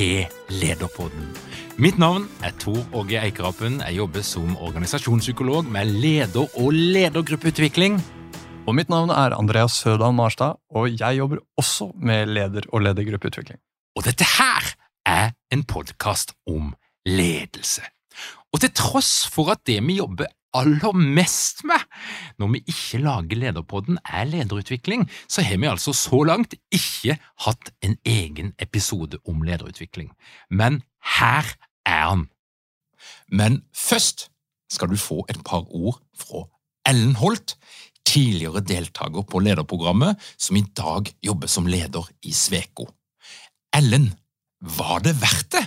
til Lederpodden. Mitt navn er Tor Åge Eikerapen. Jeg jobber som organisasjonspsykolog med leder- og ledergruppeutvikling. Og mitt navn er Andreas Sødal Marstad, og jeg jobber også med leder- og ledergruppeutvikling. Og dette her er en podkast om ledelse. Og til tross for at det vi jobber aller mest med når vi ikke lager Lederpodden, er lederutvikling, så har vi altså så langt ikke hatt en egen episode om lederutvikling. Men her er han. Men først skal du få et par ord fra Ellen Holt, tidligere deltaker på lederprogrammet, som i dag jobber som leder i Sveko. Ellen, var det verdt det?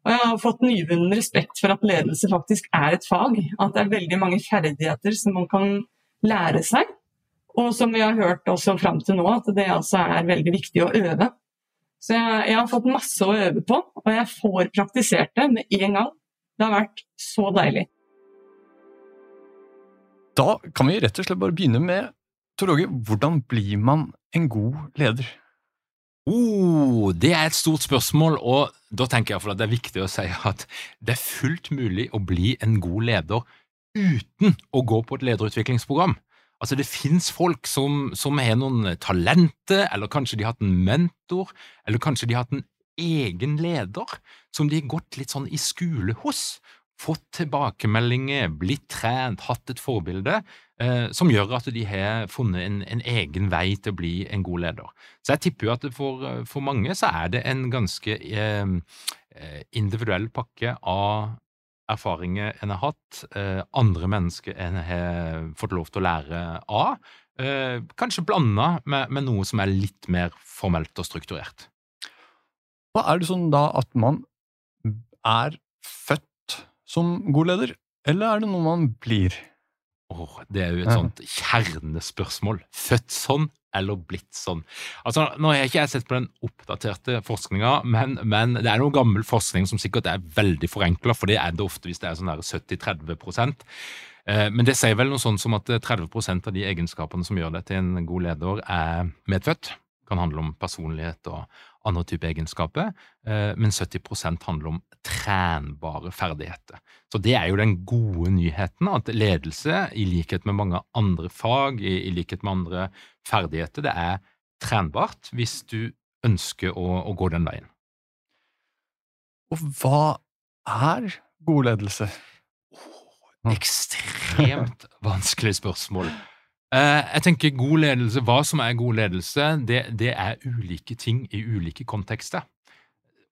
Og jeg har fått nyvunnen respekt for at ledelse faktisk er et fag. At det er veldig mange ferdigheter som man kan lære seg. Og som vi har hørt også fram til nå, at det altså er veldig viktig å øve. Så jeg, jeg, har fått masse å øve på, og jeg får praktisert det med en gang. Det har vært så deilig. Da kan vi rett og slett bare begynne med Tor Åge, hvordan blir man en god leder? Oh, det er et stort spørsmål, og da tenker jeg at det er viktig å si at det er fullt mulig å bli en god leder uten å gå på et lederutviklingsprogram. Altså, det finnes folk som, som, har noen talenter, eller kanskje de har hatt en mentor, eller kanskje de har hatt en egen leder som de har gått litt sånn i skole hos, fått tilbakemeldinger, blitt trent, hatt et forbilde, eh, som gjør at de har funnet en, en, egen vei til å bli en god leder. Så jeg tipper jo at for, for mange så er det en ganske eh, eh individuell pakke av erfaringer en har hatt, eh, andre mennesker en har fått lov til å lære av, eh, kanskje blanda med, med, noe som er litt mer formelt og strukturert. Hva er det sånn da at man er født som god leder, eller er det noe man blir? Oh, det er jo et sånt kjernespørsmål. Født sånn eller blitt sånn. Altså, Nå har jeg ikke sett på den oppdaterte forskninga, men, men, det er noe gammel forskning som sikkert er veldig forenkla, for det er det ofte hvis det er sånn 70-30 Eh, men det sier vel noe sånt som at 30% av de egenskapene som gjør deg til en god leder, er medfødt. Det kan handle om personlighet og andre type egenskaper, eh, men 70% handler om trenbare ferdigheter. Så det er jo den gode nyheten, at ledelse, i likhet med mange andre fag, i, likhet med andre ferdigheter, det er trenbart hvis du ønsker å, å gå den veien. Og hva er god ledelse? Oh, ekstremt vanskelig spørsmål. Uh, jeg tenker god ledelse, Hva som er god ledelse, det, det, er ulike ting i ulike kontekster.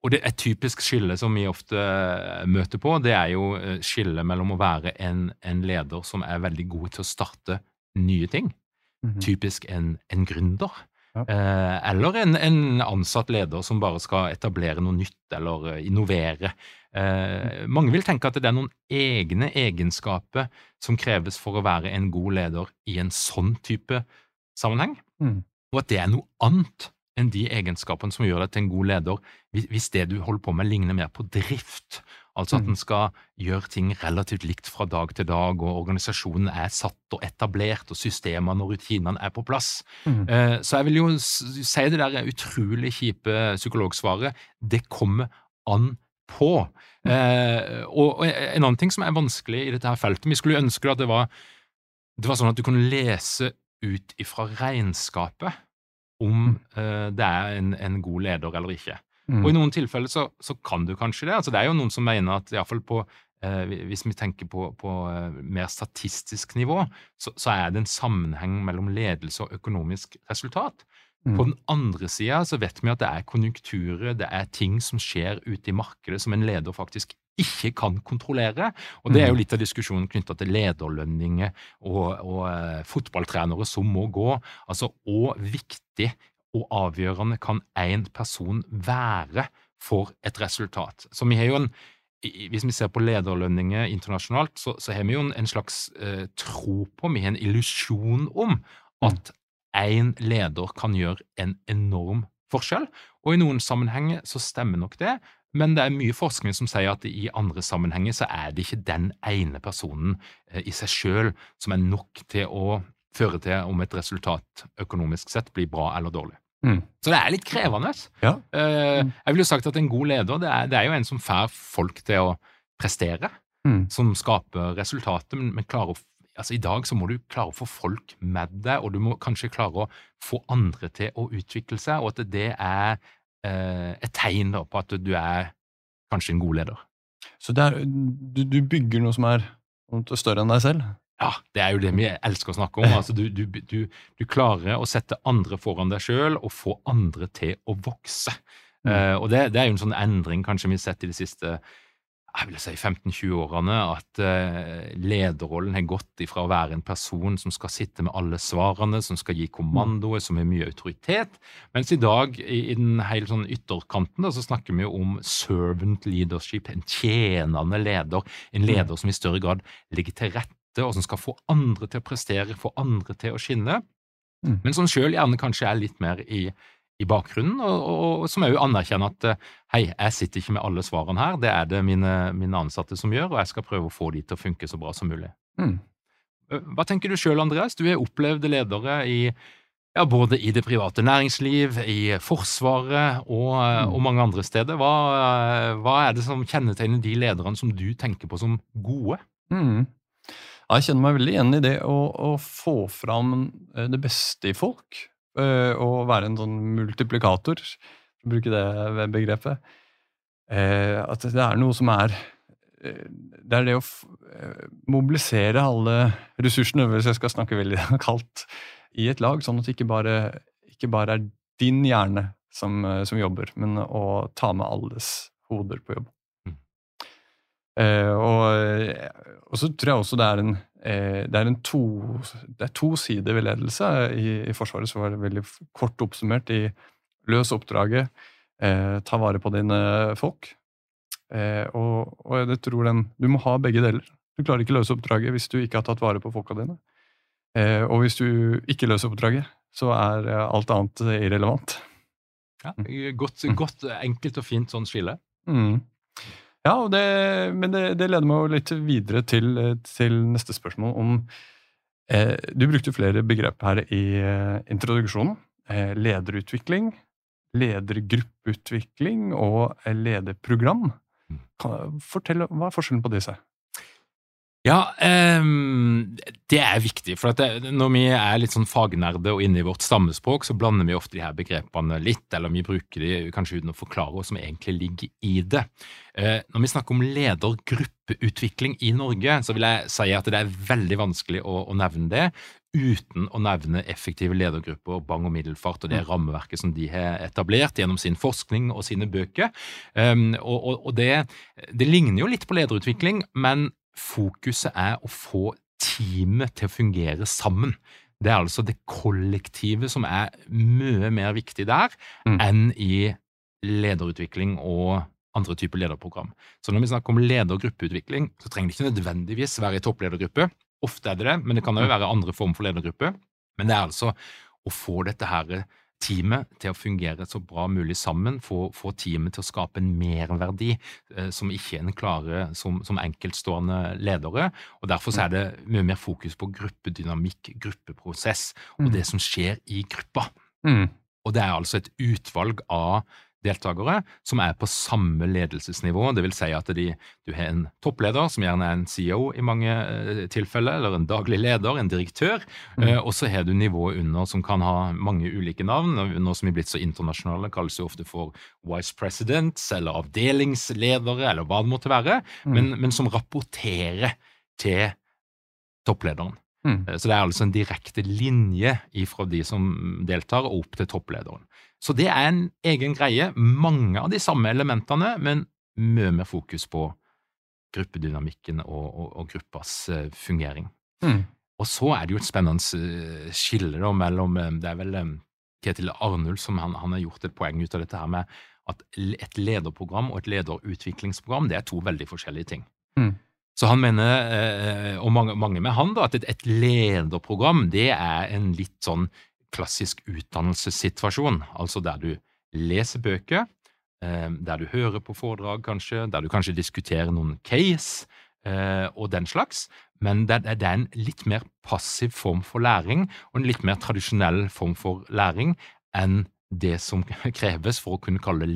Og det er Et typisk skille som vi ofte eh, møter på, det er jo eh, skillet mellom å være en, en, leder som er veldig god til å starte nye ting, mm -hmm. typisk en, en gründer, Eh, eller en, en, ansatt leder som bare skal etablere noe nytt eller eh, innovere. Eh, mange vil tenke at det er noen egne egenskaper som kreves for å være en god leder i en sånn type sammenheng, mm. og at det er noe annet enn de egenskapene som gjør deg til en god leder, hvis det du holder på med, ligner mer på drift Altså at mm. en skal gjøre ting relativt likt fra dag til dag, og organisasjonen er satt og etablert, og systemene og rutinene er på plass. Mm. Eh, så jeg vil jo si det der utrolig kjipe psykologsvaret det kommer an på. Mm. Eh, og, en annen ting som er vanskelig i dette her feltet Vi skulle ønske at det var, det var sånn at du kunne lese ut ifra regnskapet om eh, det er en, en god leder eller ikke. Mm. Og i noen tilfeller så, så, kan du kanskje det. Altså, det er jo noen som mener at iallfall på eh, Hvis vi tenker på, på eh, mer statistisk nivå, så, så, er det en sammenheng mellom ledelse og økonomisk resultat. Mm. På den andre sida så vet vi at det er konjunkturer, det er ting som skjer ute i markedet som en leder faktisk ikke kan kontrollere. Og det er jo mm. litt av diskusjonen knytta til lederlønninger og, og uh, fotballtrenere som må gå. Altså, og viktig og avgjørende kan én person være for et resultat. Så vi har jo en hvis vi ser på lederlønninger internasjonalt, så, så har vi jo en, slags eh, tro på, vi har en illusjon om, at én leder kan gjøre en enorm forskjell. Og i noen sammenhenger så stemmer nok det, men det er mye forskning som sier at i andre sammenhenger så er det ikke den ene personen eh, i seg sjøl som er nok til å føre til om et resultat økonomisk sett blir bra eller dårlig. Mm. Så det er litt krevende. Ja. Uh, jeg ville sagt at en god leder det er, det er, jo en som får folk til å prestere, mm. som skaper resultater, men, men klarer å Altså, I dag så må du klare å få folk med deg, og du må kanskje klare å få andre til å utvikle seg, og at det er eh, et tegn da, på at du er kanskje en god leder. Så er, du, du, bygger noe som er større enn deg selv? Ja, det er jo det vi elsker å snakke om. Altså, du, du, du, du klarer å sette andre foran deg sjøl og få andre til å vokse. Mm. Uh, og det, det, er jo en sånn endring kanskje vi har sett i de siste jeg vil si 15-20 årene, at uh, lederrollen har gått ifra å være en person som skal sitte med alle svarene, som skal gi kommandoer, som har mye autoritet, mens i dag, i, i den hele sånn ytterkanten, da, så snakker vi jo om servant leadership, en tjenende leder, en mm. leder som i større grad legger til rette rette, og som skal få andre til å prestere, få andre til å skinne, mm. men som sjøl gjerne kanskje er litt mer i, i bakgrunnen, og, og, og som òg anerkjenner at eh, hei, jeg sitter ikke med alle svarene her, det er det mine, mine, ansatte som gjør, og jeg skal prøve å få de til å funke så bra som mulig. Mm. Hva tenker du sjøl, Andreas? Du har opplevd ledere i ja, både i det private næringsliv, i Forsvaret og, mm. og mange andre steder. Hva, hva, er det som kjennetegner de lederne som du tenker på som gode? Mm. Jeg kjenner meg veldig igjen i det å, å få fram eh, det beste i folk. Å og være en sånn multiplikator, for å bruke det begrepet. Eh, at det er noe som er Det er det å mobilisere alle ressursene, hvis jeg skal snakke veldig kaldt, i et lag, sånn at det ikke bare, ikke bare er din hjerne som, som jobber, men å ta med alles hoder på jobb. Eh, og, og, så tror jeg også det er en, eh, det er en to, det er to sider ved ledelse. I, I, Forsvaret så var det veldig kort oppsummert i løs oppdraget, eh, ta vare på dine folk. Eh, og, og, jeg tror den, du må ha begge deler. Du klarer ikke løse oppdraget hvis du ikke har tatt vare på folka dine. Eh, og hvis du ikke løser oppdraget, så er eh, alt annet irrelevant. Ja, godt, godt enkelt og fint sånn skille. Mm. Ja, det, men det, det, leder meg jo litt videre til, til neste spørsmål om eh, Du brukte flere begrep her i eh, introduksjonen. Eh, lederutvikling, ledergruppeutvikling og eh, lederprogram. Kan, Fortell, Hva er forskjellen på disse? Ja, um, det er viktig. For det, når vi er litt sånn fagnerde og inne i vårt stammespråk, så blander vi ofte de her begrepene litt, eller vi bruker de kanskje uten å forklare hva som egentlig ligger i det. Uh, når vi snakker om ledergruppeutvikling i Norge, så vil jeg si at det er veldig vanskelig å, å nevne det uten å nevne effektive ledergrupper, Bang og Middelfart og det mm. rammeverket som de har etablert gjennom sin forskning og sine bøker. Um, og, og, og det, det ligner jo litt på lederutvikling, men fokuset er å få teamet til å fungere sammen. Det er altså det kollektive som er mye mer viktig der mm. enn i lederutvikling og andre typer lederprogram. Så når vi snakker om leder- og gruppeutvikling, så trenger det ikke nødvendigvis være i toppledergruppe. Ofte er det det, men det kan jo mm. være andre former for ledergruppe. Men det er altså å få dette her teamet til å fungere så bra mulig sammen, få, få teamet til å skape en merverdi eh, som ikke en klarer som, som, enkeltstående ledere. og Derfor er det mye mer fokus på gruppedynamikk, gruppeprosess og mm. det som skjer i gruppa. Mm. Og det er altså et utvalg av deltakere som er på samme ledelsesnivå. Det vil si at de, du har en toppleder, som gjerne er en CEO i mange uh, tilfeller, eller en daglig leder, en direktør, mm. uh, og så har du nivået under som kan ha mange ulike navn. Nå som vi er blitt så internasjonale, kalles jo ofte for vice presidents eller avdelingsledere, eller hva det måtte være, mm. men, men, som rapporterer til topplederen. Mm. Uh, så det er altså en direkte linje fra de som deltar, og opp til topplederen. Så det er en egen greie. Mange av de samme elementene, men mye mer fokus på gruppedynamikken og, og, og gruppas uh, fungering. Mm. Og så er det jo et spennende uh, skille da, mellom Det er vel Ketil Arnulf som han, han, har gjort et poeng ut av dette her med at et lederprogram og et lederutviklingsprogram det er to veldig forskjellige ting. Mm. Så han mener, uh, og mange, med han, da, at et, lederprogram det er en litt sånn klassisk utdannelsessituasjon, altså der du leser bøker, eh, der du hører på foredrag, kanskje, der du kanskje diskuterer noen case eh, og den slags, men det er en litt mer passiv form for læring og en litt mer tradisjonell form for læring enn det som kreves for å kunne kalle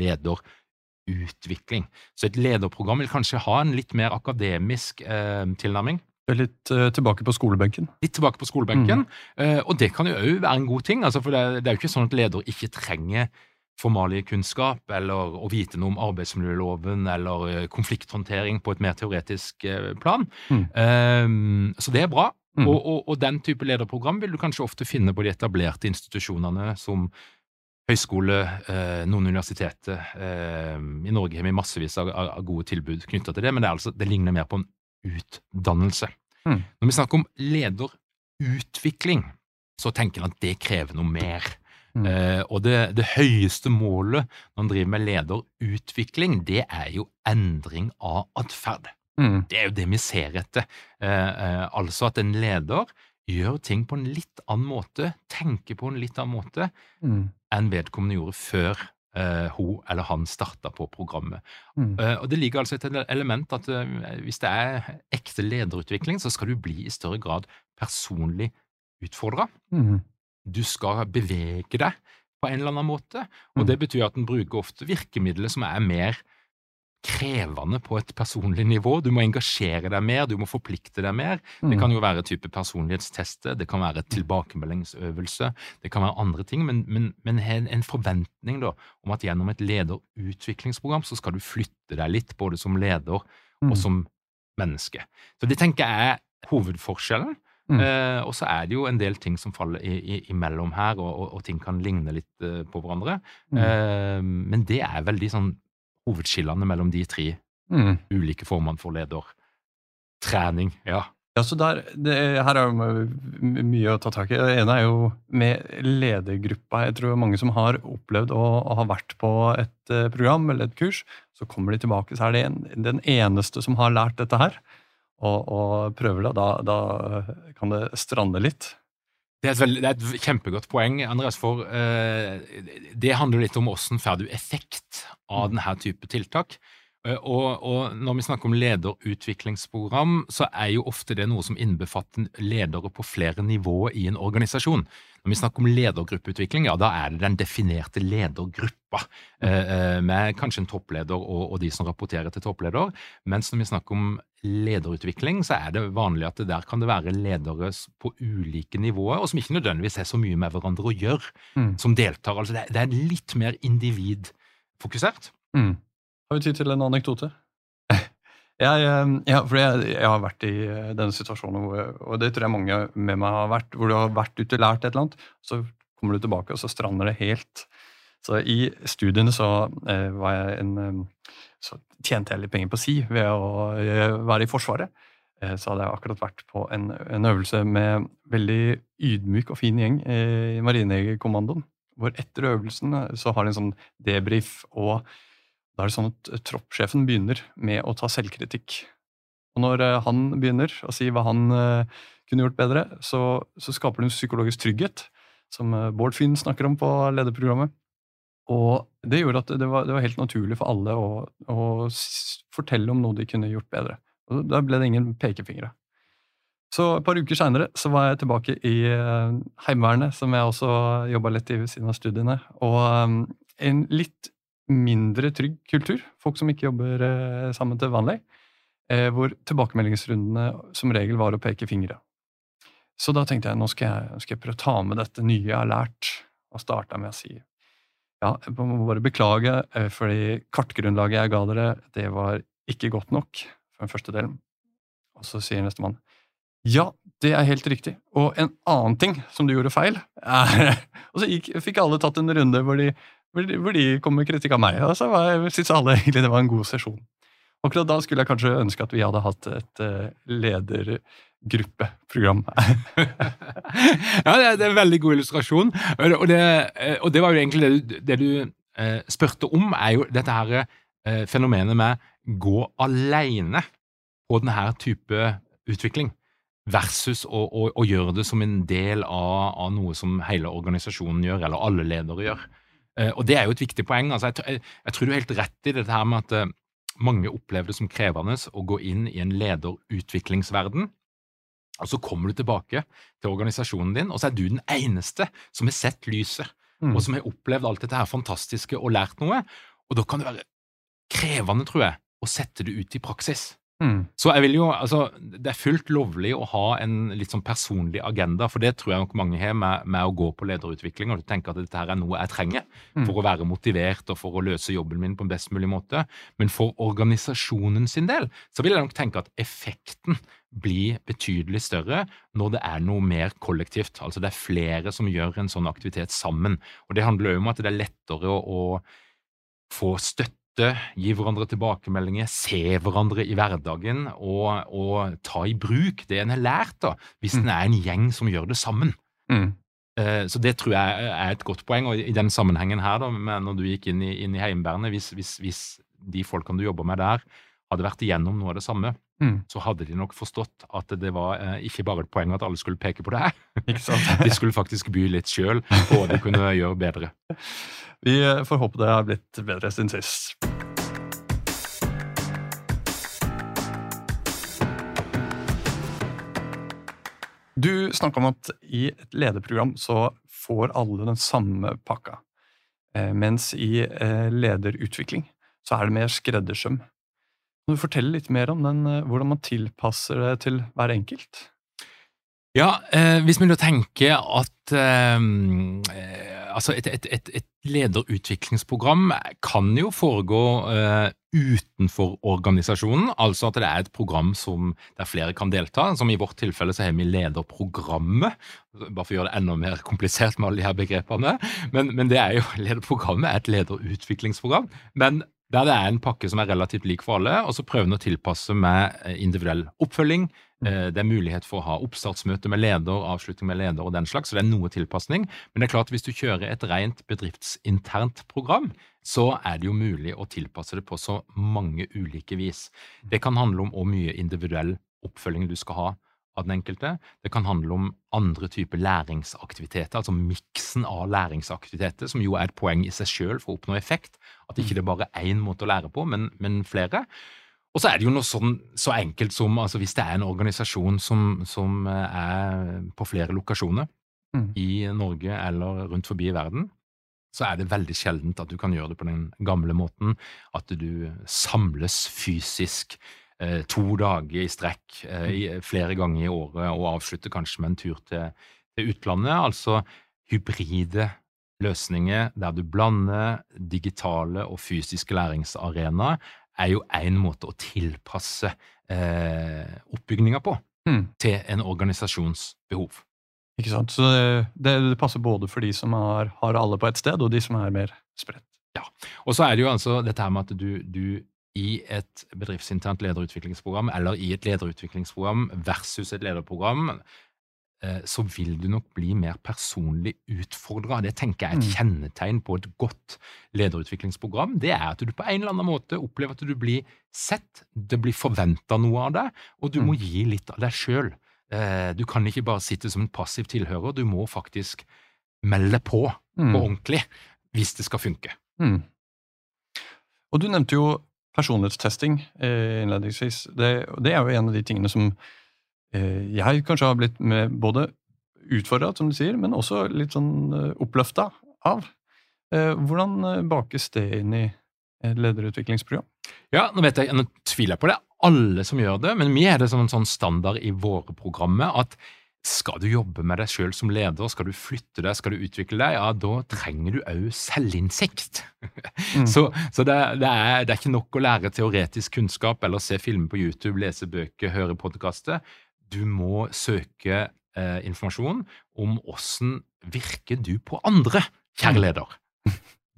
lederutvikling. Så et lederprogram vil kanskje ha en litt mer akademisk eh, tilnærming. Litt uh, tilbake på skolebenken. Litt tilbake på skolebenken. Mm. Uh, og det kan jo òg være en god ting. Altså, for det, det, er jo ikke sånn at leder ikke trenger formalikunnskap eller å vite noe om arbeidsmiljøloven eller uh, konflikthåndtering på et mer teoretisk plan. Mm. så det er bra. Mm. Og, og, og, den type lederprogram vil du kanskje ofte finne på de etablerte institusjonene som høyskole, noen universiteter. I Norge har vi massevis av, av gode tilbud knytta til det, men det, altså, det ligner mer på en utdannelse. Mm. Når vi snakker om lederutvikling, så tenker en at det krever noe mer. Mm. Eh, og det, det, høyeste målet når en driver med lederutvikling, det er jo endring av atferd. Mm. Det er jo det vi ser etter. Eh, eh, altså at en leder gjør ting på en litt annen måte, tenker på en litt annen måte mm. Enn vedkommende gjorde før uh, hun eller han starta på programmet. Mm. Uh, og Det ligger altså et element at uh, hvis det er ekte lederutvikling, så skal du bli i større grad personlig utfordra. Mm. Du skal bevege deg på en eller annen måte, og mm. det betyr at en bruker ofte virkemidler som er mer krevende på et personlig nivå. Du må engasjere deg mer, du må forplikte deg mer. Det kan jo være type personlighetstester, det kan være tilbakemeldingsøvelse, det kan være andre ting, men, men, men en forventning da, om at gjennom et lederutviklingsprogram så skal du flytte deg litt, både som leder og mm. som menneske. Så det tenker jeg er hovedforskjellen. Mm. Uh, og så er det jo en del ting som faller i, i, imellom her, og, og, og, ting kan ligne litt uh, på hverandre. Mm. Uh, men det er veldig sånn hovedskillene mellom de tre mm. ulike formene for ledertrening. Ja. Ja, så der, det, Her er jo mye å ta tak i. Det ene er jo med ledergruppa. Jeg tror mange som har opplevd å, å ha vært på et uh, program eller et kurs, så kommer de tilbake, så er det en, den eneste som har lært dette her, og, og prøver det. Da, da kan det strande litt. Det er, veldig, det er, et kjempegodt poeng, Andreas. For eh, det handler litt om hvordan får du effekt av mm. denne type tiltak. Eh, og, og, når vi snakker om lederutviklingsprogram, så er jo ofte det noe som innbefatter ledere på flere nivåer i en organisasjon. Når vi snakker om ledergruppeutvikling, ja, da er det den definerte ledergruppa, eh, eh, med kanskje en toppleder og, og, de som rapporterer til toppleder. Mens når vi snakker om lederutvikling, så er det vanlig at det der kan det være ledere på ulike nivåer, og som ikke nødvendigvis har så mye med hverandre å gjøre, mm. som deltar. Altså det, det, er litt mer individfokusert. Mm. Har vi tid til en anekdote? Jeg, eh, ja, for jeg, jeg, har vært i eh, denne situasjonen, hvor, og det tror jeg mange med meg har vært, hvor du har vært ute og lært et eller annet, så kommer du tilbake, og så strander det helt. Så i studiene så eh, var jeg en eh, Så tjente jeg litt penger på si ved å være i Forsvaret. Så hadde jeg akkurat vært på en, en øvelse med veldig ydmyk og fin gjeng i Marinejegerkommandoen. Hvor etter øvelsen så har de en sånn debrief og da er det sånn at eh, troppssjefen begynner med å ta selvkritikk. Og når eh, han begynner å si hva han eh, kunne gjort bedre, så, så skaper det en psykologisk trygghet, som Bård Finn snakker om på lederprogrammet. Og det gjorde at det var, det var helt naturlig for alle å, å, fortelle om noe de kunne gjort bedre. Og da ble det ingen pekefingre. Så et par uker seinere var jeg tilbake i Heimevernet, som jeg også jobba litt i ved siden av studiene. Og en litt mindre trygg kultur. Folk som ikke jobber eh, sammen til vanlig. Eh, hvor tilbakemeldingsrundene som regel var å peke fingre. Så da tenkte jeg nå skal jeg, skal jeg prøve å ta med dette nye jeg har lært, og starta med å si ja, jeg må bare beklage, eh, fordi kartgrunnlaget jeg ga dere, det var ikke godt nok for den første delen. Og så sier nestemann ja, det er helt riktig. Og en annen ting som du gjorde feil Og så gikk, fikk alle tatt en runde hvor de hvor de, kom med kritikk av meg. Og så syntes alle egentlig det var en god sesjon. Akkurat da skulle jeg kanskje ønske at vi hadde hatt et uh, ledergruppeprogram. ja, det er, en veldig god illustrasjon. Og det, eh, og det var jo egentlig det du, det du uh, spurte om, er jo dette her fenomenet med gå aleine på denne type utvikling versus å, å, å, gjøre det som en del av, av, noe som hele organisasjonen gjør, eller alle ledere gjør. Eh, og det er jo et viktig poeng. Altså, jeg, jeg, tror du er helt rett i dette her med at eh, mange opplever det som krevende å gå inn i en lederutviklingsverden. Og så kommer du tilbake til organisasjonen din, og så er du den eneste som har sett lyset, mm. og som har opplevd alt dette her fantastiske og lært noe. Og da kan det være krevende, tror jeg, å sette det ut i praksis. Mm. Så jeg vil jo, altså, Det er fullt lovlig å ha en litt sånn personlig agenda, for det tror jeg nok mange har med, med å gå på lederutvikling og tenke at dette her er noe jeg trenger mm. for å være motivert og for å løse jobben min på en best mulig måte. Men for organisasjonen sin del så vil jeg nok tenke at effekten blir betydelig større når det er noe mer kollektivt. Altså det er flere som gjør en sånn aktivitet sammen. Og det handler jo om at det er lettere å, å få støtte gi hverandre tilbakemeldinger, se hverandre i hverdagen og, og ta i bruk det en har lært, da, hvis mm. en er en gjeng som gjør det sammen. Mm. Uh, så det tror jeg er et godt poeng. Og i den sammenhengen her, da, når du gikk inn i, inn i Heimevernet, hvis, hvis, hvis, de folkene du jobber med der, hadde vært igjennom noe av det samme, mm. så hadde de nok forstått at det var uh, ikke bare et poeng at alle skulle peke på det her. de skulle faktisk by litt sjøl på hva de kunne gjøre bedre. Vi får håpe det har blitt bedre siden sist. Du snakka om at i et lederprogram så får alle den samme pakka. Eh, mens i eh, lederutvikling så er det mer skreddersøm. Kan du fortelle litt mer om den, eh, hvordan man tilpasser det til hver enkelt? Ja, eh, hvis vi da tenker at eh, altså et, et, et, et, lederutviklingsprogram kan jo foregå uh, utenfor organisasjonen, altså at det er et program som, der flere kan delta. Som i vårt tilfelle så har vi lederprogrammet, bare for å gjøre det enda mer komplisert med alle de her begrepene. Men, men det er jo, lederprogrammet er et lederutviklingsprogram. men der det er en pakke som er relativt lik for alle, og så prøver en å tilpasse med eh, individuell oppfølging, det er mulighet for å ha oppstartsmøte med leder, avslutning med leder og den slags, så det er noe tilpasning. Men det er klart at hvis du kjører et rent bedriftsinternt program, så er det jo mulig å tilpasse det på så mange ulike vis. Det kan handle om hvor mye individuell oppfølging du skal ha av den enkelte. Det kan handle om andre typer læringsaktiviteter, altså miksen av læringsaktiviteter, som jo er et poeng i seg sjøl for å oppnå effekt. At ikke det bare er én måte å lære på, men, men flere. Og så er det jo noe sånn, så enkelt som altså hvis det er en organisasjon som, som er på flere lokasjoner mm. i Norge eller rundt forbi i verden, så er det veldig sjeldent at du kan gjøre det på den gamle måten, at du samles fysisk eh, to dager i strekk eh, flere ganger i året og avslutter kanskje med en tur til, til utlandet. Altså hybride løsninger der du blander digitale og fysiske læringsarenaer, er jo én måte å tilpasse eh, oppbygninga på mm. til en organisasjons behov. Ikke sant? Så det, det, passer både for de som har, har, alle på ett sted, og de som er mer spredt. Ja, og så er det jo altså dette her med at du, du i et bedriftsinternt lederutviklingsprogram eller i et lederutviklingsprogram versus et lederprogram, så vil du nok bli mer personlig utfordra. Det tenker jeg er et mm. kjennetegn på et godt lederutviklingsprogram. Det er at du på en eller annen måte opplever at du blir sett, det blir forventa noe av deg, og du må mm. gi litt av deg sjøl. Eh, du kan ikke bare sitte som en passiv tilhører, du må faktisk melde på mm. på ordentlig hvis det skal funke. Mm. Og du nevnte jo personlighetstesting eh, innledningsvis. Det, det, er jo en av de tingene som eh, jeg kanskje har blitt med både utfordra, som du sier, men også litt sånn eh, oppløfta av. Eh, hvordan bakes det inn i et lederutviklingsprogram? Ja, nå vet jeg, nå tviler jeg på det alle som gjør det, men vi er det som en sånn standard i våre programmer at skal du jobbe med deg sjøl som leder, skal du flytte deg, skal du utvikle deg, ja, da trenger du òg selvinnsikt. Mm. Så, så det, det, er, det, er, ikke nok å lære teoretisk kunnskap eller se filmer på YouTube, lese bøker, høre podkaster. Du må søke eh, informasjon om åssen virker du på andre, kjære mm. leder.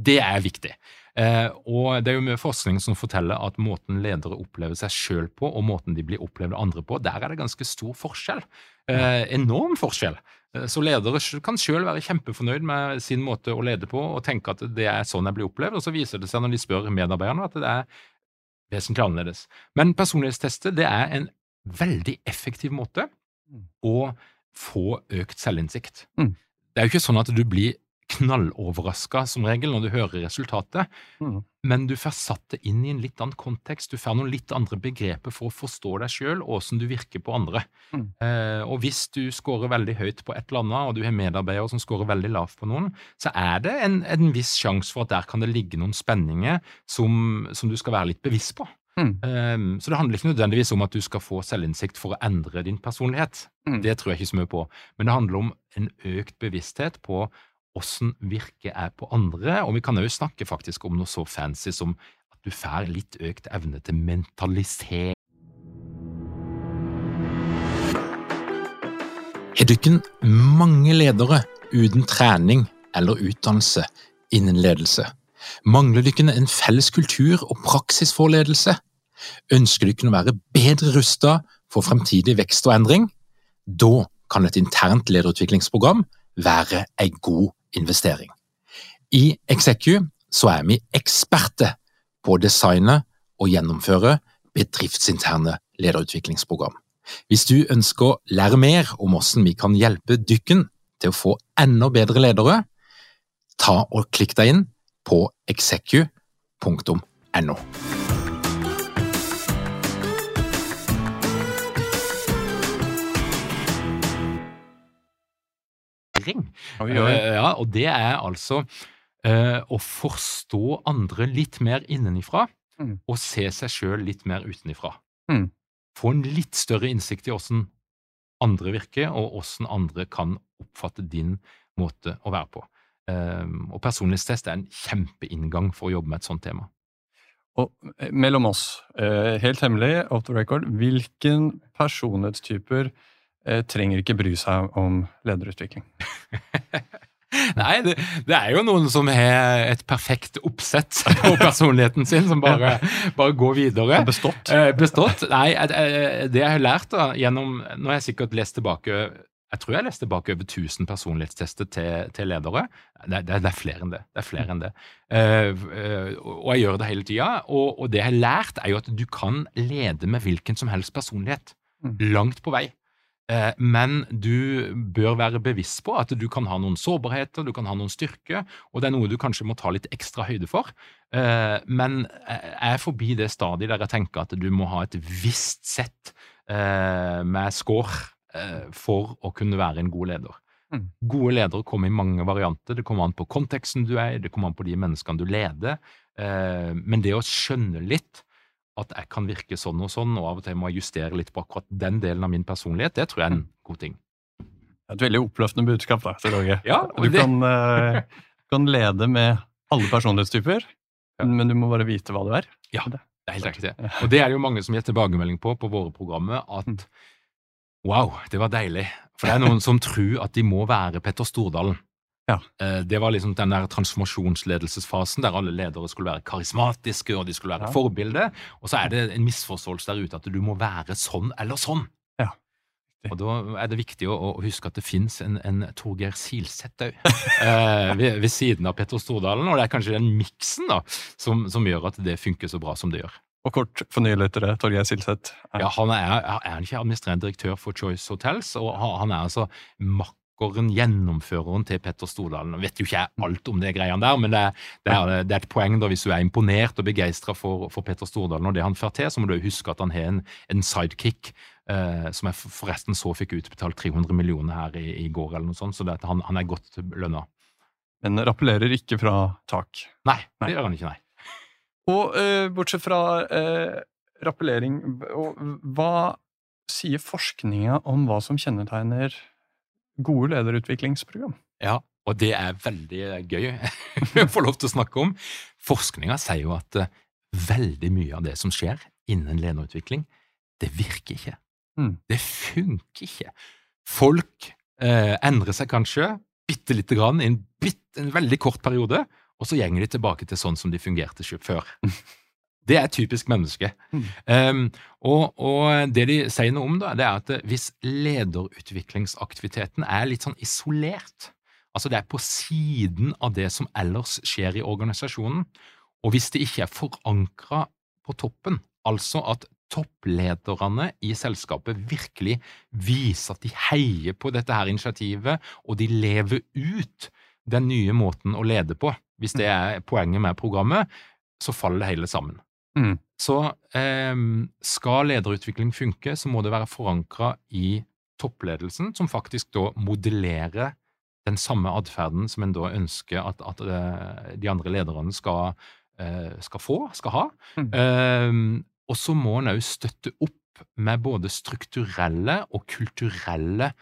Det er viktig. Eh, og det er jo mye forskning som forteller at måten ledere opplever seg sjøl på, og måten de blir opplevd av andre på, der er det ganske stor forskjell. Eh, enorm forskjell. Eh, så ledere kan sjøl være kjempefornøyd med sin måte å lede på, og tenke at det er sånn jeg blir opplevd, og så viser det seg når de spør medarbeiderne at det er vesentlig annerledes. Men personlighetstester det er en veldig effektiv måte mm. å få økt selvinnsikt. Mm. Det er jo ikke sånn at du blir knalloverraska som regel når du hører resultatet, mm. men du får satt det inn i en litt annen kontekst. Du får noen litt andre begreper for å forstå deg sjøl og hvordan du virker på andre. Mm. Eh, og hvis du scorer veldig høyt på et eller annet, og du har medarbeidere som scorer veldig lavt på noen, så er det en, en viss sjanse for at der kan det ligge noen spenninger som, som du skal være litt bevisst på. Mm. Um, så det handler ikke nødvendigvis om at du skal få selvinnsikt for å endre din personlighet. Mm. Det tror jeg ikke så mye på. Men det handler om en økt bevissthet på åssen virket er på andre, og vi kan jo snakke faktisk om noe så fancy som at du får litt økt evne til mentalisering. Har dere mange ledere uten trening eller utdannelse innen ledelse? Mangler dere en felles kultur og praksisforledelse? Ønsker du dere å være bedre rusta for fremtidig vekst og endring? Da kan et internt lederutviklingsprogram være ei god investering. I Execu så er vi eksperter på å designe og gjennomføre bedriftsinterne lederutviklingsprogram. Hvis du ønsker å lære mer om hvordan vi kan hjelpe dykken til å få enda bedre ledere, ta og klikk deg inn på execu.no. Uh, ja, og det er altså eh, å forstå andre litt mer innenifra, mm. og se seg sjøl litt mer utenifra. Mm. Få en litt større innsikt i åssen andre virker, og åssen andre kan oppfatte din måte å være på. Um, og personlighetstest er en kjempeinngang for å jobbe med et sånt tema. Og mellom oss, helt hemmelig, off the record, hvilken personlighetstyper Eh, trenger ikke bry seg om lederutvikling. Nei, det, det, er jo noen som har et perfekt oppsett på personligheten sin, som bare, bare går videre. Bestått? Eh, bestått. Nei, det jeg har lært da, gjennom Nå har jeg sikkert lest tilbake jeg tror jeg leste tilbake over 1000 personlighetstester til, til ledere. Det, det, det, er flere enn det. det er flere enn det. Uh, uh, og jeg gjør det hele tida. Og, og, det jeg har lært, er jo at du kan lede med hvilken som helst personlighet. Mm. Langt på vei. Uh, men du bør være bevisst på at du kan ha noen sårbarheter, du kan ha noen styrker, og det er noe du kanskje må ta litt ekstra høyde for. Eh, men jeg er forbi det stadiet der jeg tenker at du må ha et visst sett eh, med score for å kunne være en god leder. Mm. Gode ledere kommer i mange varianter. Det kommer an på konteksten du er i, det kommer an på de menneskene du leder. Men det å skjønne litt at jeg kan virke sånn og sånn, og av og til må jeg justere litt på akkurat den delen av min personlighet, det tror jeg er en god ting. Et veldig oppløftende budskap, da, til Norge. Ja, du kan, uh, kan, lede med alle personlighetstyper, ja. men du må bare vite hva du er. Ja, det er helt riktig. Og det er det jo mange som gir tilbakemelding på på våre programmer, at mm. Wow, det var deilig. For det er noen som tror at de må være Petter Stordalen. Ja. Eh, det var liksom den der transformasjonsledelsesfasen der alle ledere skulle være karismatiske og de skulle være ja. forbilde. Og så er det en misforståelse der ute at du må være sånn eller sånn. Ja. Og Da er det viktig å, å huske at det fins en, en Torgeir Silseth òg, eh, ved, ved, siden av Petter Stordalen. Og det er kanskje den miksen da, som, som, gjør at det funker så bra som det gjør. Og kort for nye lyttere, Torgeir Silseth? Ja, han er, er ikke administrerende direktør for Choice Hotels, og han er altså makkeren, gjennomføreren til Petter Stordalen. Nå vet jo ikke jeg alt om det greiene der, men det, det, er, det, er, et poeng da hvis du er imponert og begeistra for, for, Petter Stordalen og det han får til, så må du huske at han har en, en sidekick Uh, som jeg forresten så fikk utbetalt 300 millioner her i, i går, eller noe sånt, så han, han, er godt lønna. Men rappellerer ikke fra tak? Nei, det nei. gjør han ikke, nei. Og uh, bortsett fra uh, rappellering, hva sier forskninga om hva som kjennetegner gode lederutviklingsprogram. Ja, og det er veldig gøy å få lov til å snakke om. Forskninga sier jo at uh, veldig mye av det som skjer innen lederutvikling, det virker ikke. Mm. Det funker ikke. Folk uh, endrer seg kanskje bitte lite grann i en, en, veldig kort periode, og så gjenger de tilbake til sånn som de fungerte før. Det er typisk menneske. Mm. Um, og, og, det de sier noe om, da, det er at hvis lederutviklingsaktiviteten er litt sånn isolert, altså det er på siden av det som ellers skjer i organisasjonen, og hvis det ikke er forankra på toppen, altså at topplederne i selskapet virkelig viser at de heier på dette her initiativet, og de lever ut den nye måten å lede på, hvis det er poenget med programmet, så faller det hele sammen. Mm. Så eh, skal lederutvikling funke, så må det være forankra i toppledelsen, som faktisk da modellerer den samme atferden som en da ønsker at, at uh, de andre lederne skal, uh, skal, få, skal ha. Mm. Eh, og så må en òg støtte opp med både strukturelle og kulturelle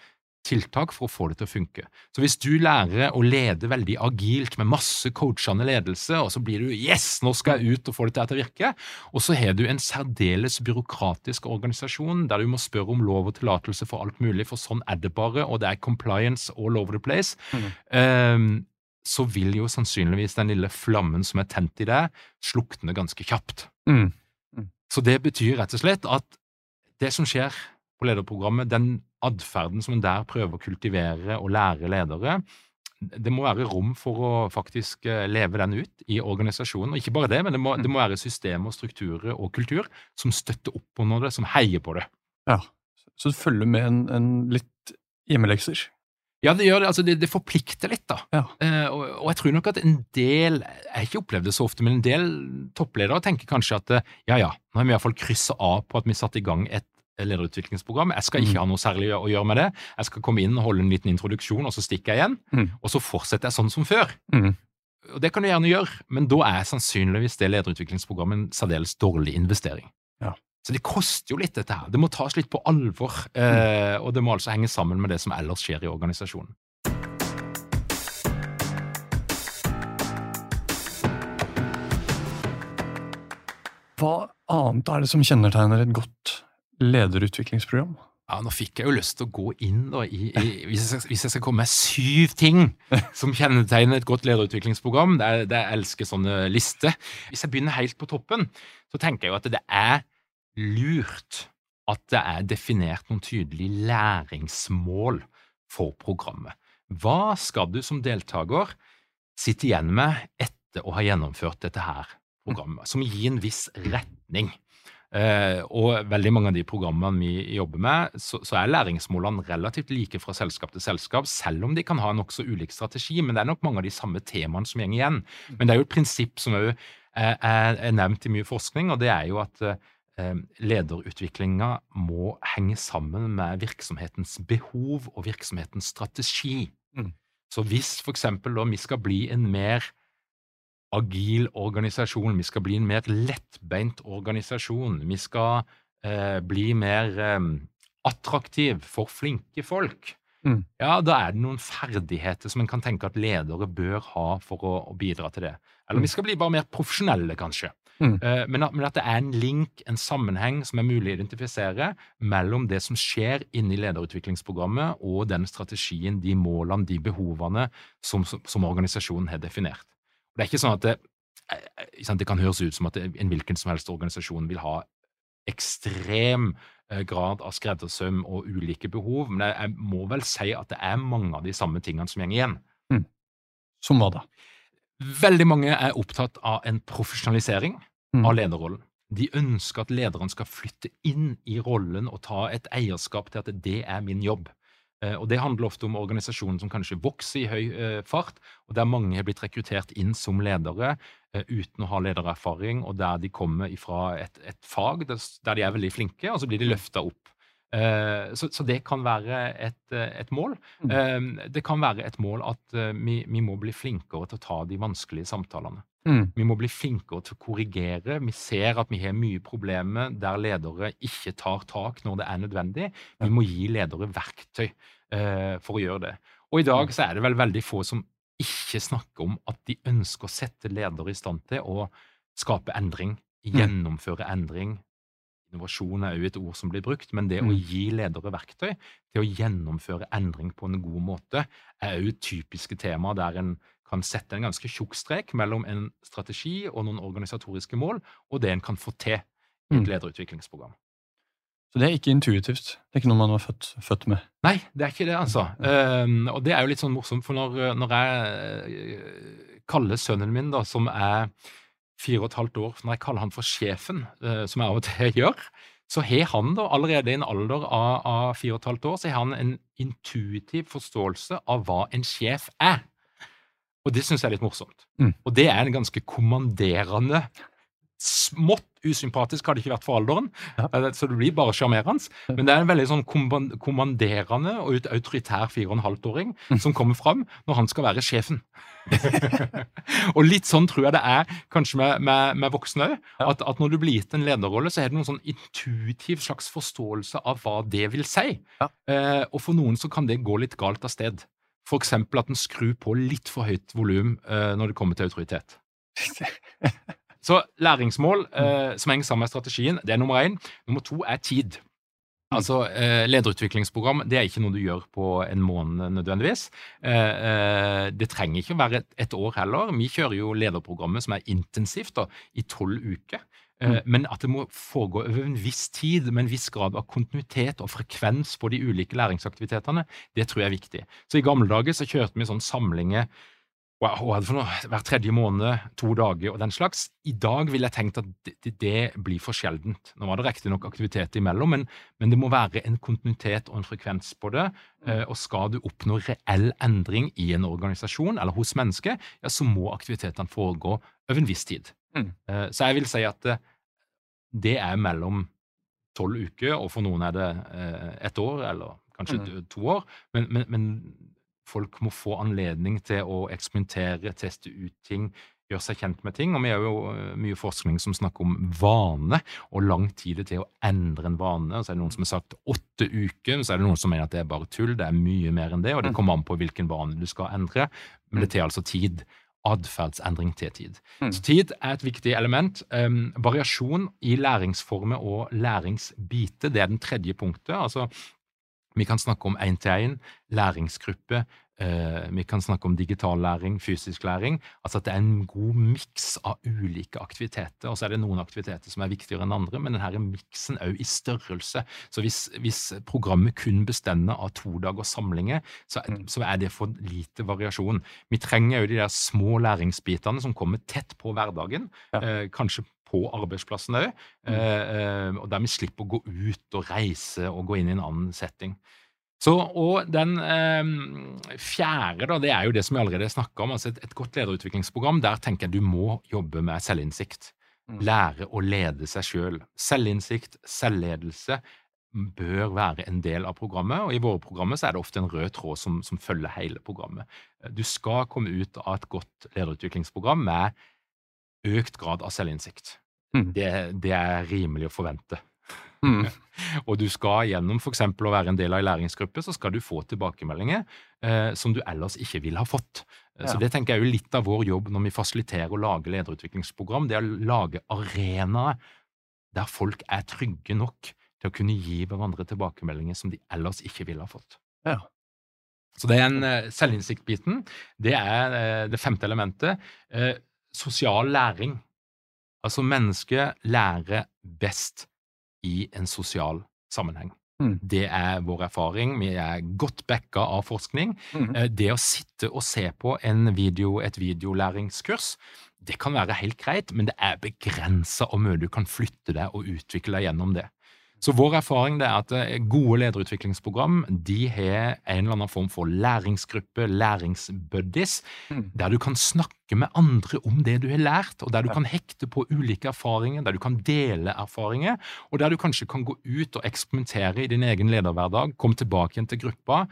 tiltak for å få det til å funke. Så hvis du lærer å lede veldig agilt med masse coachende ledelse, og så blir du 'yes, nå skal jeg ut og få det til å virke', og så har du en særdeles byråkratisk organisasjon der du må spørre om lov og tillatelse for alt mulig, for sånn er det bare, og det er compliance all over the place, mm. um, så vil jo sannsynligvis den lille flammen som er tent i deg, slukne ganske kjapt. Mm. Mm. Så det betyr rett og slett at det som skjer på lederprogrammet, den atferden som en der prøver å kultivere og lære ledere, det må være rom for å faktisk eh, leve den ut i organisasjonen. Og ikke bare det, men det må, det må være systemer, strukturer og kultur som støtter opp under det, som heier på det. Ja, Så det følger med en, en litt hjemmelekser? Ja, det gjør det. Altså, det, det forplikter litt, da. Ja. Eh, og, og, jeg tror nok at en del Jeg har ikke opplevd det så ofte, men en del toppledere tenker kanskje at eh, ja, ja, nå har vi iallfall kryssa av på at vi satte i gang et lederutviklingsprogram. Jeg skal ikke mm. ha noe særlig å gjøre med det. Jeg skal komme inn og holde en liten introduksjon, og så stikker jeg igjen. Mm. Og så fortsetter jeg sånn som før. Mm. Og Det kan du gjerne gjøre, men da er sannsynligvis det lederutviklingsprogrammet en særdeles dårlig investering. Ja. Så det koster jo litt, dette her. Det må tas litt på alvor, eh, og det må altså henge sammen med det som ellers skjer i organisasjonen. Hva annet er det som kjennetegner et godt lederutviklingsprogram? Ja, Nå fikk jeg jo lyst til å gå inn da, i, i hvis, jeg, hvis, jeg, skal komme med syv ting som kjennetegner et godt lederutviklingsprogram. Det er, det jeg elsker sånne lister. Hvis jeg begynner helt på toppen, så tenker jeg jo at det er lurt at det er definert noen tydelige læringsmål for programmet. Hva skal du som deltaker sitte igjen med etter å ha gjennomført dette her programmet, som gir en viss retning? Eh, og veldig mange av de programmene vi jobber med, så, så, er læringsmålene relativt like fra selskap til selskap, selv om de kan ha nokså ulik strategi. Men det er nok mange av de samme temaene som går igjen. Men det er jo et prinsipp som òg er, er, nevnt i mye forskning, og det er jo at eh, lederutviklinga må henge sammen med virksomhetens behov og virksomhetens strategi. Mm. Så hvis f.eks. vi skal bli en mer agil organisasjon, vi skal bli en mer lettbeint organisasjon, vi skal eh, bli mer eh, attraktiv for flinke folk, mm. ja, da er det noen ferdigheter som en kan tenke at ledere bør ha for å, å bidra til det. Eller mm. vi skal bli bare mer profesjonelle, kanskje. Mm. Uh, men, at, men, at, det er en link, en sammenheng, som er mulig å identifisere mellom det som skjer inni lederutviklingsprogrammet, og den strategien, de målene, de behovene som, som, som organisasjonen har definert. Det er ikke sånn at det, eh, det kan høres ut som at en hvilken som helst organisasjon vil ha ekstrem eh, grad av skreddersøm og ulike behov, men jeg, må vel si at det er mange av de samme tingene som går igjen. Mm. Som hva da? Veldig mange er opptatt av en profesjonalisering mm. av lederrollen. De ønsker at lederen skal flytte inn i rollen og ta et eierskap til at det er min jobb. Eh, og Det handler ofte om organisasjoner som kanskje vokser i høy eh, fart, og der mange har blitt rekruttert inn som ledere eh, uten å ha ledererfaring, og der de kommer fra et, et fag der, de er veldig flinke, og så blir de løfta opp. Så, så, det kan være et, et mål. Mm. Det kan være et mål at vi, vi, må bli flinkere til å ta de vanskelige samtalene. Mm. Vi må bli flinkere til å korrigere. Vi ser at vi har mye problemer der ledere ikke tar tak når det er nødvendig. Vi må gi ledere verktøy eh, for å gjøre det. Og i dag så er det vel veldig få som ikke snakker om at de ønsker å sette ledere i stand til å skape endring, mm. gjennomføre endring. Innovasjon er jo et ord som blir brukt, men det å mm. gi ledere verktøy til å gjennomføre endring på en god måte er jo typiske temaer der en kan sette en ganske tjukk strek mellom en strategi og noen organisatoriske mål, og det en kan få til i et mm. lederutviklingsprogram. Så det er ikke intuitivt? Det er ikke noe man var født, født med? Nei, det er ikke det, altså. Um, og det er jo litt sånn morsomt, for når, når jeg eh, kaller sønnen min, da, som er fire og et halvt år, når jeg kaller han for sjefen, uh, som jeg av og til gjør, så har han da allerede i en alder av, av fire og et halvt år så har han en intuitiv forståelse av hva en sjef er. Og det syns jeg er litt morsomt. Mm. Og det er en ganske kommanderende Smått usympatisk hadde det ikke vært for alderen, ja. Eh, så det blir bare sjarmerende. Men det er en veldig sånn kommanderende og autoritær og en halvt-åring mm. som kommer fram når han skal være sjefen. og litt sånn tror jeg det er kanskje med, med, med voksne òg. At, at, når du blir gitt en lederrolle, så er det noen sånn intuitiv slags forståelse av hva det vil si. Ja. Eh, og for noen så kan det gå litt galt av sted. F.eks. at en skrur på litt for høyt volum eh, når det kommer til autoritet. Så læringsmål eh, som henger sammen med strategien, det er nummer én. Nummer to er tid. Altså, eh, Lederutviklingsprogram det er ikke noe du gjør på en måned nødvendigvis. Eh, eh det trenger ikke å være et, et, år heller. Vi kjører jo lederprogrammet som er intensivt da, i tolv uker. Eh, mm. Men at det må foregå over en viss tid, med en viss grad av kontinuitet og frekvens på de ulike læringsaktivitetene, det tror jeg er viktig. Så I gamle dager så kjørte vi sånn samlinger wow, hver tredje måned, to dager og den slags. I dag ville jeg tenkt at det, det, blir for sjeldent. Nå var det riktignok aktivitet imellom, men, men, det må være en kontinuitet og en frekvens på det. Mm. Og skal du oppnå reell endring i en organisasjon eller hos mennesker, ja, så må aktivitetene foregå over en viss tid. Mm. Eh, så jeg vil si at det, det er mellom tolv uker, og for noen er det eh, ett år, eller kanskje mm. to år. Men, men, men, folk må få anledning til å eksperimentere, teste ut ting, gjøre seg kjent med ting. Og vi har jo eh, mye forskning som snakker om vane, og lang tid til å endre en vane. Og så er det noen som har sagt åtte uker, så er det noen som mener at det er bare tull. Det er mye mer enn det, og det mm. kommer an på hvilken vane du skal endre. Men det tar altså tid atferdsendring til tid. Mm. Så tid er et viktig element. Um, variasjon i læringsformer og læringsbiter, det er den tredje punktet. Altså, vi kan snakke om én-til-én, læringsgruppe, Uh, vi kan snakke om digital læring, fysisk læring. Altså at det er en god miks av ulike aktiviteter. Og så er det noen aktiviteter som er viktigere enn andre, men denne miksen òg i størrelse. Så hvis, hvis, programmet kun bestender av to dagers samlinger, så, mm. så, er det for lite variasjon. Vi trenger òg de der små læringsbitene som kommer tett på hverdagen. Ja. Uh, kanskje på arbeidsplassen òg. Mm. Eh, og der vi slipper å gå ut og reise og gå inn i en annen setting. Så, og den eh, fjerde, da, det er jo det som vi allerede snakka om. altså et, et, godt lederutviklingsprogram. Der tenker jeg du må jobbe med selvinnsikt. Mm. Lære å lede seg sjøl. Selv. Selvinnsikt, selvledelse bør være en del av programmet. Og i våre programmer så er det ofte en rød tråd som, som følger hele programmet. Du skal komme ut av et godt lederutviklingsprogram med økt grad av selvinnsikt. Mm. Det, det, er rimelig å forvente. Mm. og du skal gjennom f.eks. å være en del av en læringsgruppe, så skal du få tilbakemeldinger eh, som du ellers ikke ville ha fått. Ja. Så det tenker jeg er jo litt av vår jobb når vi fasiliterer og lager lederutviklingsprogram. Det er å lage arenaer der folk er trygge nok til å kunne gi hverandre tilbakemeldinger som de ellers ikke ville ha fått. Ja. Så det er en uh, selvinnsikt-biten. Det er uh, det femte elementet. Sosial læring. Altså, mennesket lærer best i en sosial sammenheng. Mm. Det er vår erfaring. Vi er godt backa av forskning. Mm. Det å sitte og se på en video, et videolæringskurs, det kan være helt greit, men det er begrensa hvor mye du kan flytte deg og utvikle deg gjennom det. Så vår erfaring er at eh, gode lederutviklingsprogram de har en eller annen form for læringsgruppe, læringsbuddies, mm. der du kan snakke med andre om det du har lært, og der du kan hekte på ulike erfaringer, der du kan dele erfaringer, og der du kanskje kan gå ut og eksperimentere i din egen lederhverdag, komme tilbake igjen til gruppa,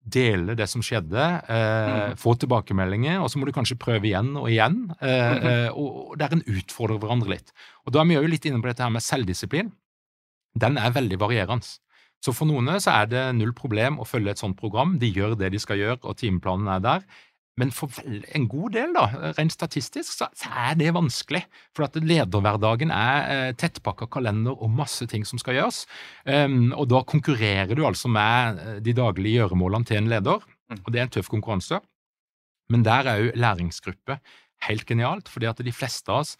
dele det som skjedde, eh, mm. få tilbakemeldinger, og så må du kanskje prøve igjen og igjen. Eh, mm-hmm. eh, og, og der en utfordrer hverandre litt. Og Da er vi jo litt inne på dette her med selvdisiplin den er veldig varierende. Så for noen så er det null problem å følge et sånt program. De gjør det de skal gjøre, og timeplanen er der. Men for en god del, da, rent statistisk, så, er det vanskelig. For at lederhverdagen er eh, tettpakka kalender og masse ting som skal gjøres. Um, og da konkurrerer du altså med eh, de daglige gjøremålene til en leder, mm. og det er en tøff konkurranse. Men der er jo læringsgruppe helt genialt, fordi at de fleste av oss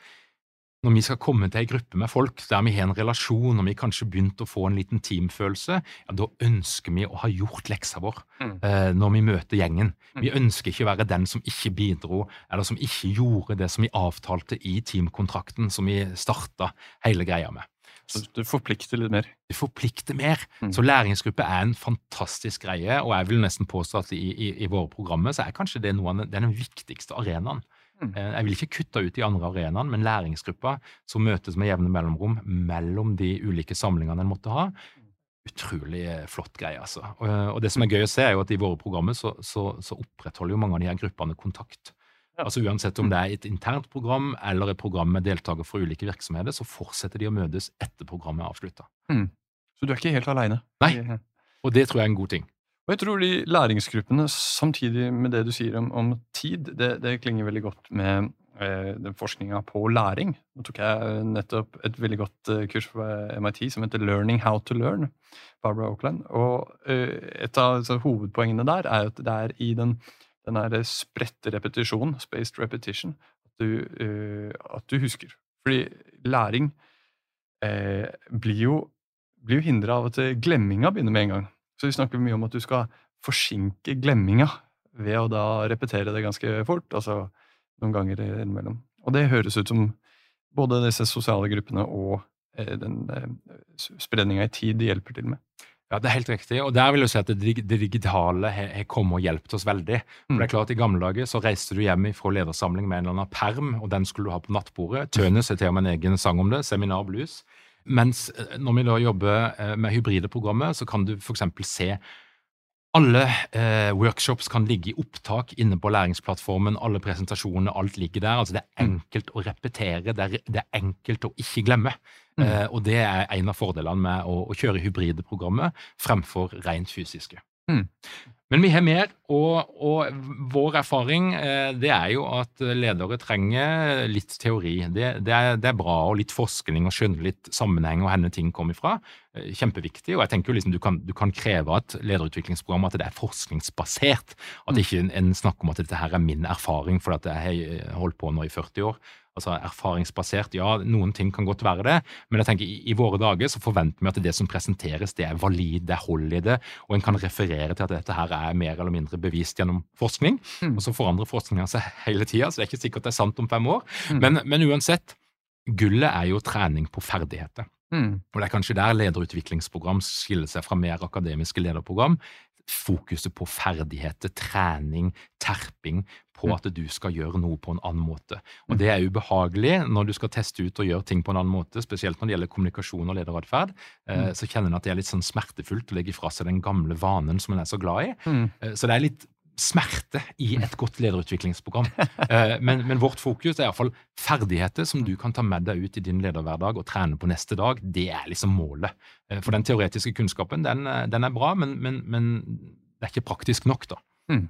når vi skal komme til ei gruppe med folk der vi har en relasjon, og vi kanskje begynt å få en liten teamfølelse, ja, da ønsker vi å ha gjort leksa vår mm. eh, når vi møter gjengen. Mm. Vi ønsker ikke å være den som ikke bidro, eller som ikke gjorde det som vi avtalte i teamkontrakten som vi starta hele greia med. Så du forplikter litt mer? Du forplikter mer. Mm. Så læringsgruppe er en fantastisk greie, og jeg vil nesten påstå at i, i, i våre programmer så er kanskje det noe av den, den viktigste arenaen. Mm. Eh, jeg vil ikke kutte ut de andre arenaene, men læringsgruppa som møtes med jevne mellomrom mellom de ulike samlingene en måtte ha, utrolig eh, flott greie, altså. Og, og, det som er gøy å se, er jo at i våre programmer så, så, så opprettholder jo mange av de her gruppene kontakt. Altså Uansett om det er et internt program eller et program med deltakere fra ulike virksomheter, så fortsetter de å møtes etter programmet er avslutta. Mm. Så du er ikke helt aleine? Nei, og det tror jeg er en god ting. Og jeg tror de læringsgruppene, samtidig med det du sier om, om tid, det, det, klinger veldig godt med eh, den forskninga på læring. Nå tok jeg nettopp et veldig godt eh, kurs på MIT som heter Learning How to Learn. Barbara Oakland. Og eh, et av så, hovedpoengene der er at det er i den, den spredte repetisjonen, spaced repetition, at du, uh, at du husker. Fordi læring blir jo, blir jo hindra av at glemminga begynner med en gang. Så vi snakker mye om at du skal forsinke glemminga ved å da repetere det ganske fort, altså noen ganger innimellom. Og det høres ut som både disse sosiale gruppene og eh, den eh, spredninga i tid de hjelper til med. Ja, det er helt riktig. Og der vil jeg si at det, digitale har kommet og hjulpet oss veldig. For det er klart klart, I gamle dager så reiste du hjem fra ledersamling med en eller annen perm, og den skulle du ha på nattbordet. Tønes har til og med en egen sang om det. Seminar Blues. Mens eh, når vi da jobber eh, med hybride programmer, så kan du f.eks. se alle eh, workshops kan ligge i opptak inne på læringsplattformen. Alle presentasjonene, alt ligger der. altså Det er mm. enkelt å repetere, det er, det er enkelt å ikke glemme. Mm. Eh, og det er en av fordelene med å, å kjøre hybride programmer fremfor rent fysiske. Mm. Men vi har mer, og, og vår erfaring eh, det er jo at ledere trenger litt teori. Det, det, er, det, er, bra, og litt forskning og skjønne litt sammenheng og hvor ting kommer ifra. Eh, kjempeviktig. og jeg tenker jo liksom du kan, du kan kreve at lederutviklingsprogram at det er forskningsbasert. At mm. ikke en, en snakker om at dette her er min erfaring for at jeg har holdt på nå i 40 år altså erfaringsbasert. Ja, noen ting kan godt være det, men jeg tenker i, i, våre dager så forventer vi at det som presenteres, det er valid, det er hold i det, og en kan referere til at dette her er mer eller mindre bevist gjennom forskning. Mm. Og så forandrer forskninga seg hele tida, så det er ikke sikkert det er sant om fem år. Mm. Men, men, uansett, Gullet er jo trening på ferdigheter. Mm. Og det er kanskje der lederutviklingsprogram skiller seg fra mer akademiske lederprogram. Fokuset på ferdigheter, trening, terping på Mm. at du skal gjøre noe på en annen måte. Og det er ubehagelig når du skal teste ut og gjøre ting på en annen måte, spesielt når det gjelder kommunikasjon og lederatferd. Eh, Mm. så kjenner en at det er litt sånn smertefullt å legge fra seg den gamle vanen som en er så glad i. Mm. Eh, Så det er litt smerte i et godt lederutviklingsprogram. Eh, Men, men vårt fokus er iallfall ferdigheter som du kan ta med deg ut i din lederhverdag og trene på neste dag. Det er liksom målet. Eh, For den teoretiske kunnskapen, den, eh, den er bra, men, men, men det er ikke praktisk nok, da. Mm.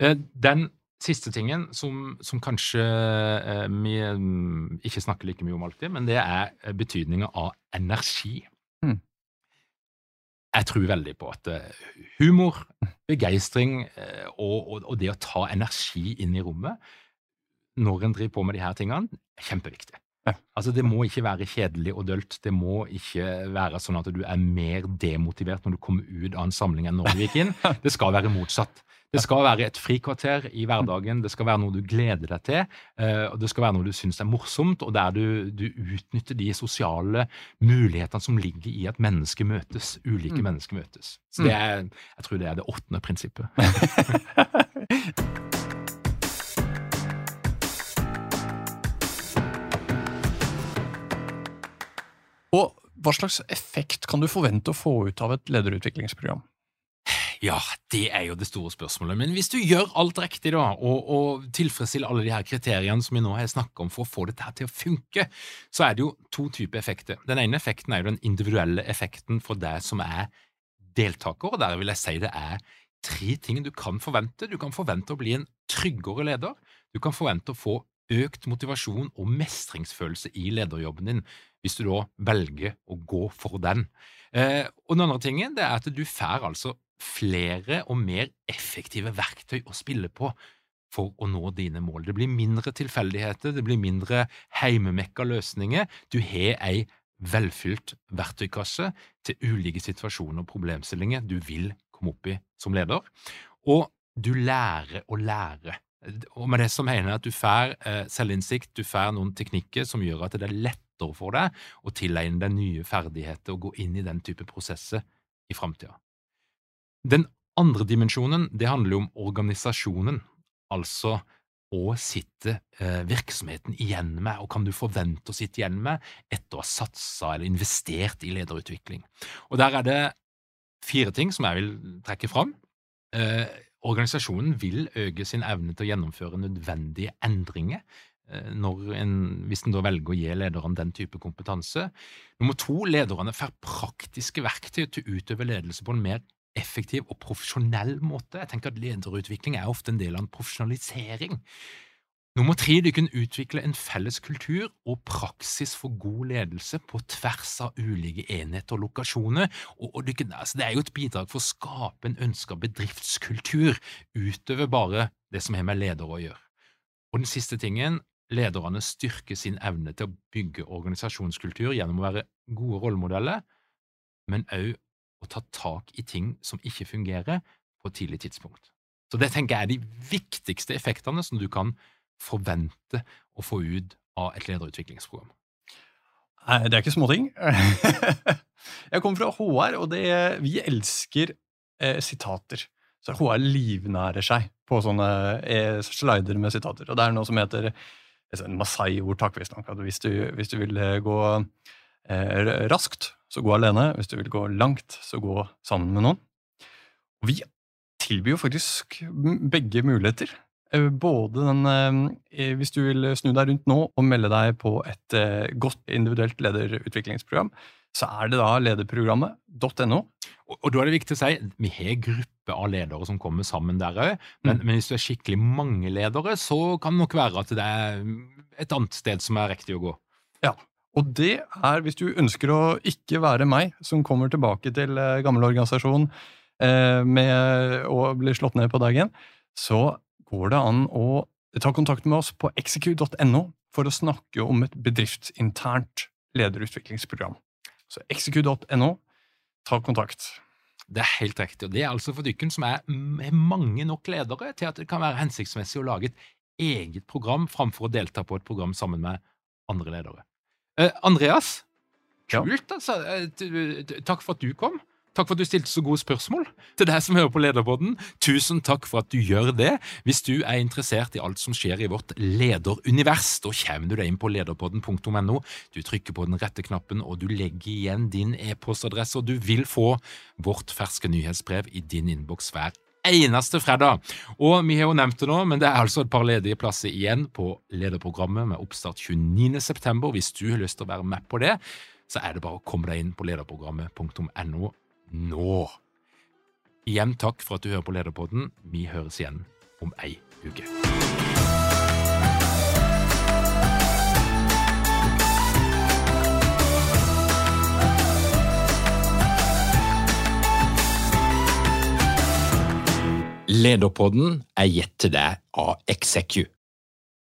Eh, Den siste tingen som, som kanskje vi mm, ikke snakker like mye om alltid, men det er betydninga av energi. Mm. Jeg tror veldig på at eh, humor, begeistring eh, og, og, og det å ta energi inn i rommet når en driver på med de her tingene, er kjempeviktig. Altså Det må ikke være kjedelig og dølt. Det må ikke være sånn at du er mer demotivert når du kommer ut av en samling enn når du gikk inn. Det skal være motsatt. Det skal være et frikvarter i hverdagen, det skal være noe du gleder deg til, eh, og det skal være noe du syns er morsomt, og der du, du utnytter de sosiale mulighetene som ligger i at mennesker møtes, ulike Mm. mennesker møtes. Så det er, jeg tror det er det åttende prinsippet. Og hva slags effekt kan du forvente å få ut av et lederutviklingsprogram? Ja, det er jo det store spørsmålet. Men hvis du gjør alt riktig da, og, og tilfredsstiller alle de her kriteriene som vi nå har snakket om for å få dette til å funke, så er det jo to typer effekter. Den ene effekten er jo den individuelle effekten for deg som er deltaker, og der vil jeg si det er tre ting du kan forvente. Du kan forvente å bli en tryggere leder. Du kan forvente å få økt motivasjon og mestringsfølelse i lederjobben din, hvis du da velger å gå for den. Eh, og den andre tingen det er at du får altså flere og mer effektive verktøy å spille på for å nå dine mål. Det blir mindre tilfeldigheter, det blir mindre heimemekka løsninger. Du har ei velfylt verktøykasse til ulike situasjoner og problemstillinger du vil komme opp i som leder, og du lærer å lære. Og med det så mener jeg at du får eh, selvinnsikt, du får noen teknikker som gjør at det er lettere for deg å tilegne deg nye ferdigheter og gå inn i den type prosesser i framtida. Den andre dimensjonen det handler jo om organisasjonen, altså hva sitter eh, virksomheten igjen med, og kan du forvente å sitte igjen med etter å ha satsa eller investert i lederutvikling. Og Der er det fire ting som jeg vil trekke fram. Eh, organisasjonen vil øke sin evne til å gjennomføre nødvendige endringer en, hvis en da velger å gi lederne den type kompetanse. Nummer to, lederne får praktiske verktøy til å utøve ledelse på en mer effektiv og profesjonell måte. Jeg tenker at Lederutvikling er ofte en del av en profesjonalisering. Nummer tre, du kan utvikle en felles kultur og praksis for god ledelse på tvers av ulike enheter og lokasjoner. Og, og kan, altså, det er jo et bidrag for å skape en ønska bedriftskultur utover bare det som har med ledere å gjøre. Og den siste tingen, lederne styrker sin evne til å bygge organisasjonskultur gjennom å være gode rollemodeller, men også å ta tak i ting som ikke fungerer, på et tidlig tidspunkt. Så det tenker jeg er de viktigste effektene som du kan forvente å få ut av et lederutviklingsprogram. Nei, det er ikke småting. Jeg kommer fra HR, og det, vi elsker eh, sitater. Så HR livnærer seg på sånne eh, slider med sitater. Og det er noe som heter en Masai-ordtak, visstnok. Hvis du, hvis du vil eh, gå eh, raskt, så gå alene. Hvis du vil gå langt, så gå sammen med noen. Vi tilbyr jo faktisk begge muligheter. Eh, Både den eh, Hvis du vil snu deg rundt nå og melde deg på et godt individuelt lederutviklingsprogram, så er det da lederprogrammet.no. Og, og da er det viktig å si vi har gruppe av ledere som kommer sammen der òg, men, men hvis du er skikkelig mange ledere, så kan det nok være at det er et annet sted som er riktig å gå. Ja, Og det er hvis du ønsker å ikke være meg, som kommer tilbake til eh, gammel organisasjon eh, med og blir slått ned på dagen, så går det an å ta kontakt med oss på execute.no for å snakke om et bedriftsinternt lederutviklingsprogram. Så execute.no, ta kontakt. Det er helt riktig, og det er altså for dykken som er er mange nok ledere til at det kan være hensiktsmessig å lage et eget program framfor å delta på et program sammen med andre ledere. Eh, Andreas, Ja. kult altså. Eh, Takk for at du kom. Takk for at du stilte så gode spørsmål til deg som hører på Lederpodden. Tusen takk for at du gjør det. Hvis du er interessert i alt som skjer i vårt lederunivers, da kommer du deg inn på lederpodden.no. Du trykker på den rette knappen, og du legger igjen din e-postadresse, og du vil få vårt ferske nyhetsbrev i din innboks hver eneste fredag. Og vi har jo nevnt det nå, men det er altså et par ledige plasser igjen på lederprogrammet med oppstart 29.9. Hvis du har lyst til å være med på det, så er det bare å komme deg inn på lederprogrammet.no nå. Igjen takk for at du hører på Lederpodden. Vi høres igjen om ei uke. Lederpodden er gitt til deg av Execu.